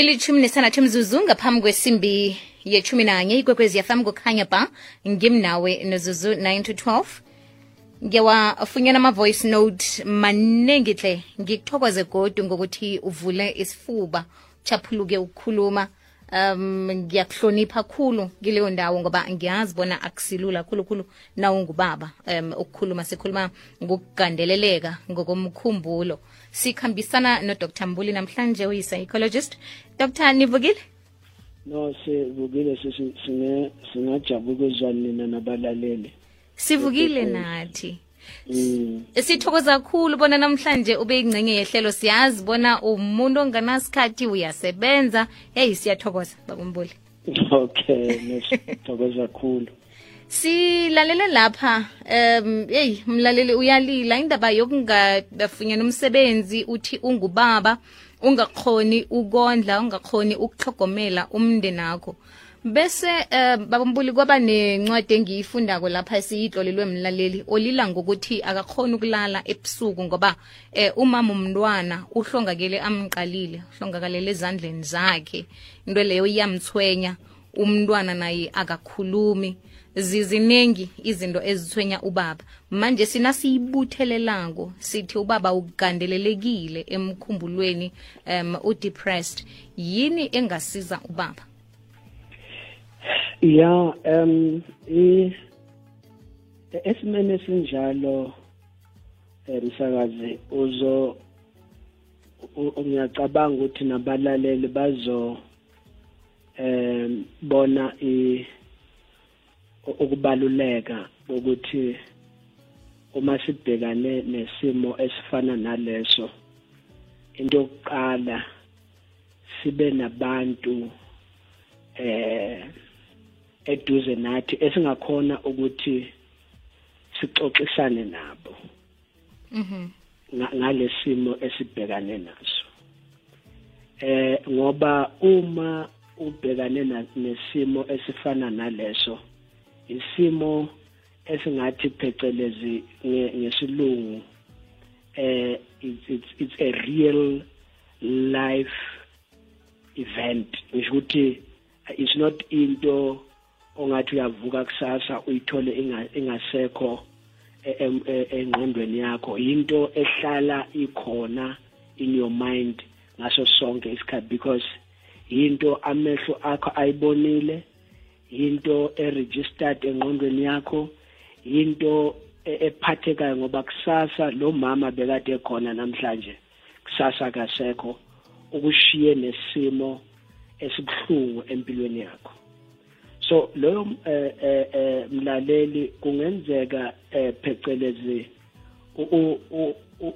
ilithumi nesithandathu mzuzu ngaphambi kwesimbi yethumi nanye ikwekwezi yafam kukhanya ba ngimnawe nozuzu 9 to 12 ngiyawafunyana ama-voice note maningi hle ngikuthokoze godu ngokuthi uvule isifuba chaphuluke ukukhuluma. Um ngiyakuhlonipha khulu kileyo ndawo ngoba ngiyazi bona akusilula khulukhulu nawungubaba um ukukhuluma sikhuluma ngokugandeleleka ngokomkhumbulo sikhambisana nodr mbuli namhlanje uyi-psychologist. Dr. Nivukile? No sivukile singajabula ukuzwa nina nabalaleli. Sivukile nathi. Mm. sithokoza kakhulu bona namhlanje ube ingcenye yehlelo. Siyazi bona umuntu onganasikhathi uyasebenza. Heyi siyathokoza bakumbuli okay nesithokoza kakhulu silalele lapha um eyi mlaleli uyalila indaba yokungafunyana umsebenzi uthi ungubaba ungakhoni ukondla ungakhoni ukuhlogomela umndeni akho bese um babumbuli kwaba nencwadi engiyifundako lapha esiyitlolelwe mlaleli olila ngokuthi akakhoni ukulala ebusuku ngoba um umama umntwana uhlongakele amqalile uhlongakalele ezandleni zakhe. Into leyo iyamthwenya umntwana naye akakhulumi. Ziziningi izinto ezithwenya ubaba. Manje sina siyibuthelelako sithi ubaba ugandelelekile emkhumbulweni um udepressed. Yini engasiza ubaba? Ya um esimene esinjalo msakazi uzo ngiyacabanga ukuthi nabalaleli bazo em bona i ukubaluleka ukuthi uma sibhekane nesimo esifana naleso into yokuqala sibe nabantu eh eduze nathi esingakhona ukuthi sixoxisane nabo. Mhm ngalesimo esibhekane naso. Eh ngoba uma ubhekane nesimo esifana naleso isimo esingathi phecelezi ngesilungu eh it's it's a real life event. Ngisho ukuthi it's not into ongathi uyavuka kusasa uyithole ingasekho engqondweni yakho. Into ehlala ikhona in your mind ngaso sonke isikhathi because into amehlo akho ayibonile into eregistered engqondweni yakho into ephathekayo ngoba kusasa lo mama bekade khona namhlanje kusasa kasekho ukushiye nesimo esibuhlungu empilweni yakho. So loyo eh, eh, eh, mlaleli kungenzeka phecelezi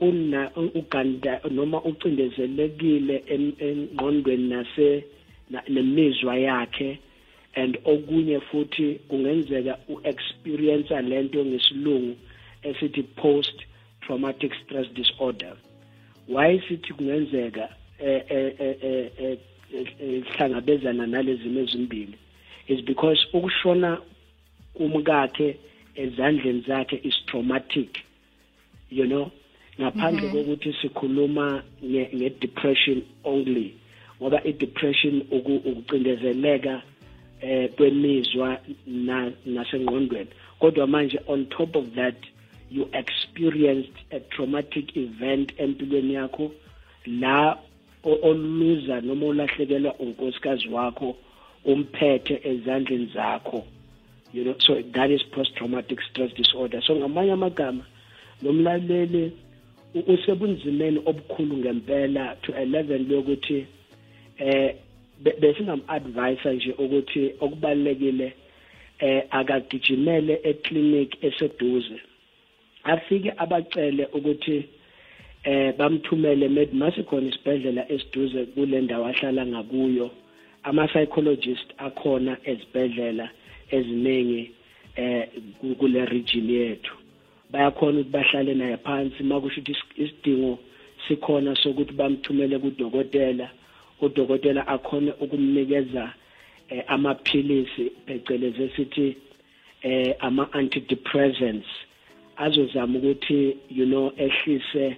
una uganda noma ucindezelekile engqondweni nase nemizwa yakhe. And okunye futhi kungenzeka uexperience lento ngesilungu esithi post traumatic stress disorder. Why sithi kungenzeka eh hlangabezana nalezi ezimbili? Is because ukushona kumkakhe ezandleni zakhe is traumatic you know? Ngaphandle kokuthi sikhuluma nge-depression only ngoba i-depression ukucindezeleka eh kwemizwa nasengqondweni. Kodwa manje on top of that you experienced a traumatic event empilweni yakho. La oluza noma ulahlekelwa unkosikazi wakho umphethe ezandleni zakho. You know so that is post traumatic stress disorder. So ngamanye amagama nomlaleli usebunzimeni obukhulu ngempela to a level lokuthi eh besingam-advisa nje ukuthi okubalulekile eh akagijimele eclinic eseduze. Afike abacele ukuthi eh bamthumele med masikhona isibhedlela esiduze kule ndawo ahlala ngakuyo. Ama psychologist akhona ezibhedlela eziningi eh kule region yethu. Bayakhona ukuthi bahlale naye phansi makusho ukuthi isidingo sikhona sokuthi bamthumele kudokotela. Udokotela akhone ukumnikeza eh, amaphilisi phecelezi esithi eh ama antidepressants azozama ukuthi you know ehlise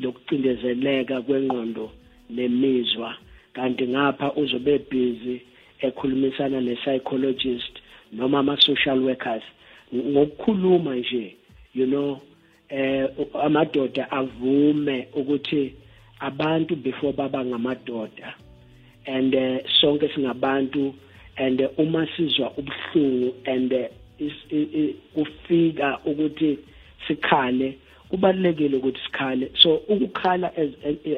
lokucindezeleka kwengqondo nemizwa. Kanti ngapha uzobe busy ekhulumisana ne-psychologist noma ama-social workers. Ngokukhuluma nje you know eh amadoda avume ukuthi abantu before baba ngamadoda and uh, sonke singabantu and uh, uma sizwa ubuhlungu and uh, ufika ukuthi sikhale kubalekile ukuthi sikhale so ukukhala as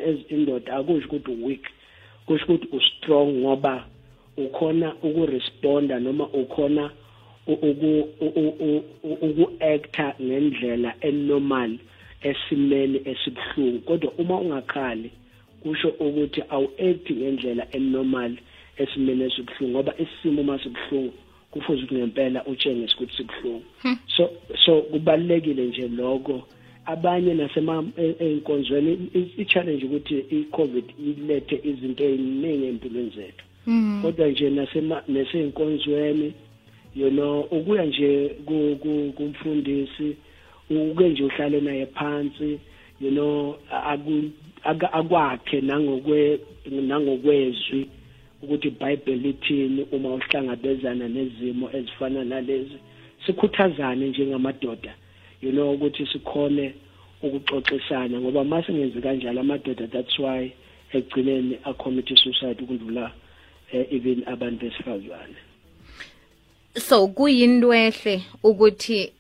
as indoda akusho ukuthi weak kusho ukuthi u strong ngoba ukhona ukuresponda noma ukhona uku-acta ngendlela enormal esimeni esibuhlungu kodwa uma ungakhali kusho ukuthi awu-acti ngendlela enormal esimeni esibuhlungu ngoba isimo uma sibuhlungu kufuze ukuthi ngempela utshengise ukuthi sibuhlungu hmm. so so kubalulekile nje lokho abanye nasema ey'nkonzweni i-challenge ukuthi i-covid ilethe izinto ey'ningi empilweni zethu hmm. kodwa nje nasey'nkonzweni you know ukuya nje kumfundisi uke nje uhlale naye phansi you know akwakhe nangokwe nangokwezwi ukuthi iBhayibheli lithini uma uhlangabezana nezimo ezifana nalezi. Sikhuthazane njengamadoda you know ukuthi sikhone ukuxoxisana ngoba mase ngenzi kanjalo amadoda that's why ekugcineni acommit suicide ukundlula eh, even abantu besifazane. So kuyintwehle ukuthi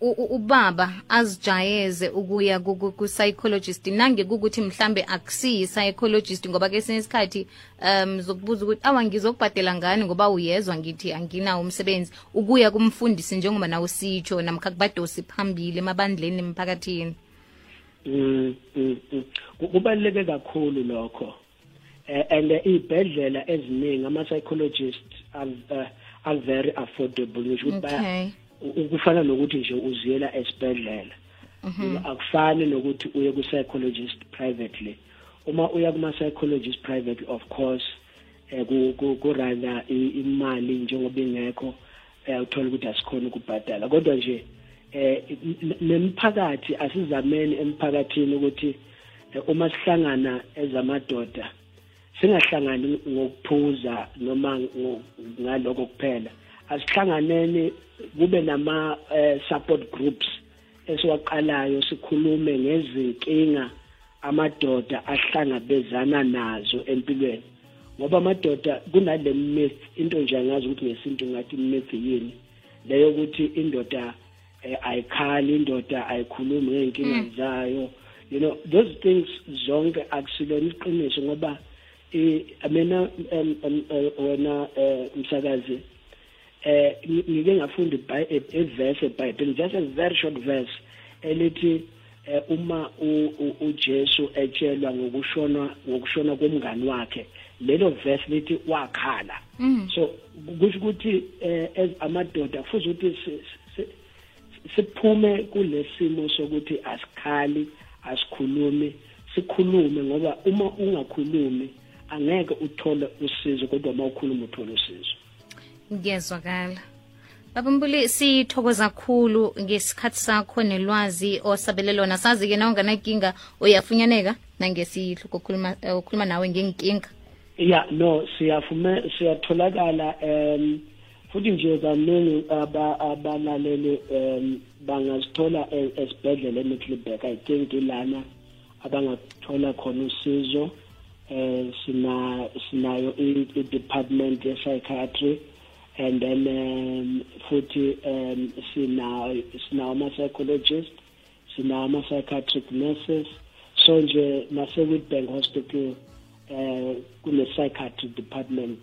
ubaba azijayeze ukuya ku-psychologist. Nange kukuthi mhlambe akusiyi psychologist ngoba kesinye isikhathi um zokubuza ukuthi awa ngizokubhadela ngani ngoba uyezwa ngithi anginawo umsebenzi? Ukuya kumfundisi njengoba nawe sitsho namkha kubadosi phambili emabandleni emphakathini. Mm, mm, mm. kubaluleke kakhulu lokho. Eh, and iy'bhedlela eziningi ama-psychologist uh, are very affordable. Ngisho ukuthi ukufana nokuthi nje uziyela esibhedlela. Mhm. akufani nokuthi uye ku psychologist privately. Uma uya kuma psychologist privately of course eh ku rather imali njengoba ingekho eh uthola ukuthi asikhona ukubhadala. Kodwa nje eh nemphakathi asizameni emphakathini ukuthi uma sihlangana ezamadoda singahlangani ngokuphuza noma ngaloko kuphela. Asihlanganeni kube nama uh, support groups esiwaqalayo sikhulume ngezinkinga amadoda ahlangabezana nazo empilweni. Ngoba amadoda kunale myth into nje angazi ukuthi ngesintu ngathi myth yini. Leyo ukuthi indoda eh, ayikhali indoda ayikhulumi ngey'nkinga mm. zayo. You know those things zonke akusilona iqiniso ngoba mina wena eh, umsakazi eh ngike ngafunda iverse eBhayibheli. Just a very short verse elithi eh, uma uJesu etshelwa ngokushona ngokushona komngani wakhe lelo verse lithi wakhala. Mm. so kusho ukuthi as amadoda kufuze ukuthi siphume kulesimo sokuthi asikhali asikhulumi sikhulume ngoba uma ungakhulumi angeke uthole usizo kodwa uma ukhuluma uthole usizo. Ngiyezwakala baba mbuli sithokoza kakhulu ngesikhathi sakho nelwazi osabele lona. Sazi-ke na unganankinga uyafunyaneka nangesihluko okhuluma ukhuluma nawe ngenkinga. Ya no siyafume siyatholakala um futhi nje kaningi abalaleli um bangazithola e, esibhedlela eMiddelburg. I think ilana abangathola khona usizo um sina sinayo i-department ye-psychiatry and then um, futhi um sina sinawo ama-psychologist sinawo ama-psychiatric nurses. So nje nase-witbank hospital eh kune-psychiatric department.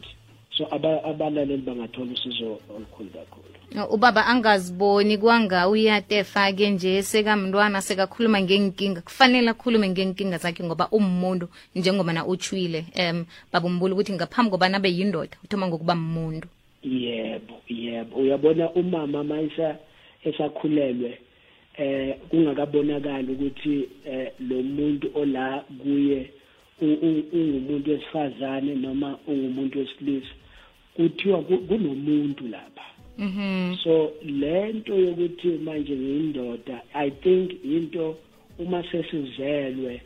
So abalaleli bangathola usizo olukhulu kakhulu. Ubaba angaziboni kwanga uyatefa-ke nje sekamntwana sekakhuluma ngenkinga kufanele akhulume ngenkinga zakhe ngoba umuntu njengoba na utshwile. Um babumbula ukuthi ngaphambi kobana abe yindoda uthoma ngokuba muntu yebo yebo uyabona umama mayisa esakhulelwe eh kungakabonakali ukuthi eh lo muntu ola kuye ungumuntu wesifazane noma ungumuntu wesilisa kuthiwa kunomuntu lapha Mhm. So lento yokuthi manje ngiyindoda I think into uma sesizelwe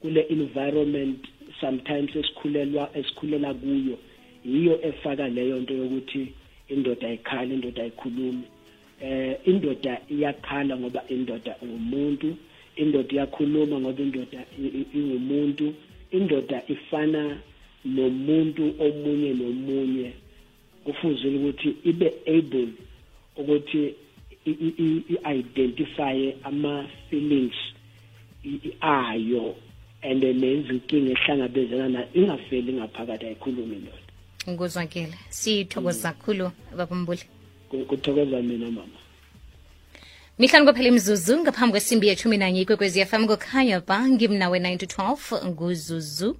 kule environment sometimes esikhulelwa esikhulela kuyo yiyo efaka leyo nto yokuthi indoda ayikhali indoda ayikhulumi. Eh indoda iyakhala ngoba indoda ngumuntu indoda iyakhuluma ngoba indoda ingumuntu indoda ifana nomuntu omunye nomunye. Kufuzile ukuthi ibe able ukuthi i-identify ama-feelings ayo and nezinkinga ehlangabezana nayo ingafeli ngaphakathi ayikhulumi indoda ngikuzwakele siyithokoza kakhulu babumbuli. Kuthokoza mina mama. Mihlanu kwaphela imzuzu ngaphambi kwesimbi yethumi nanye ikwekwezi yafam kokhanya ba ngimnawe 9 to 12 nguzuzu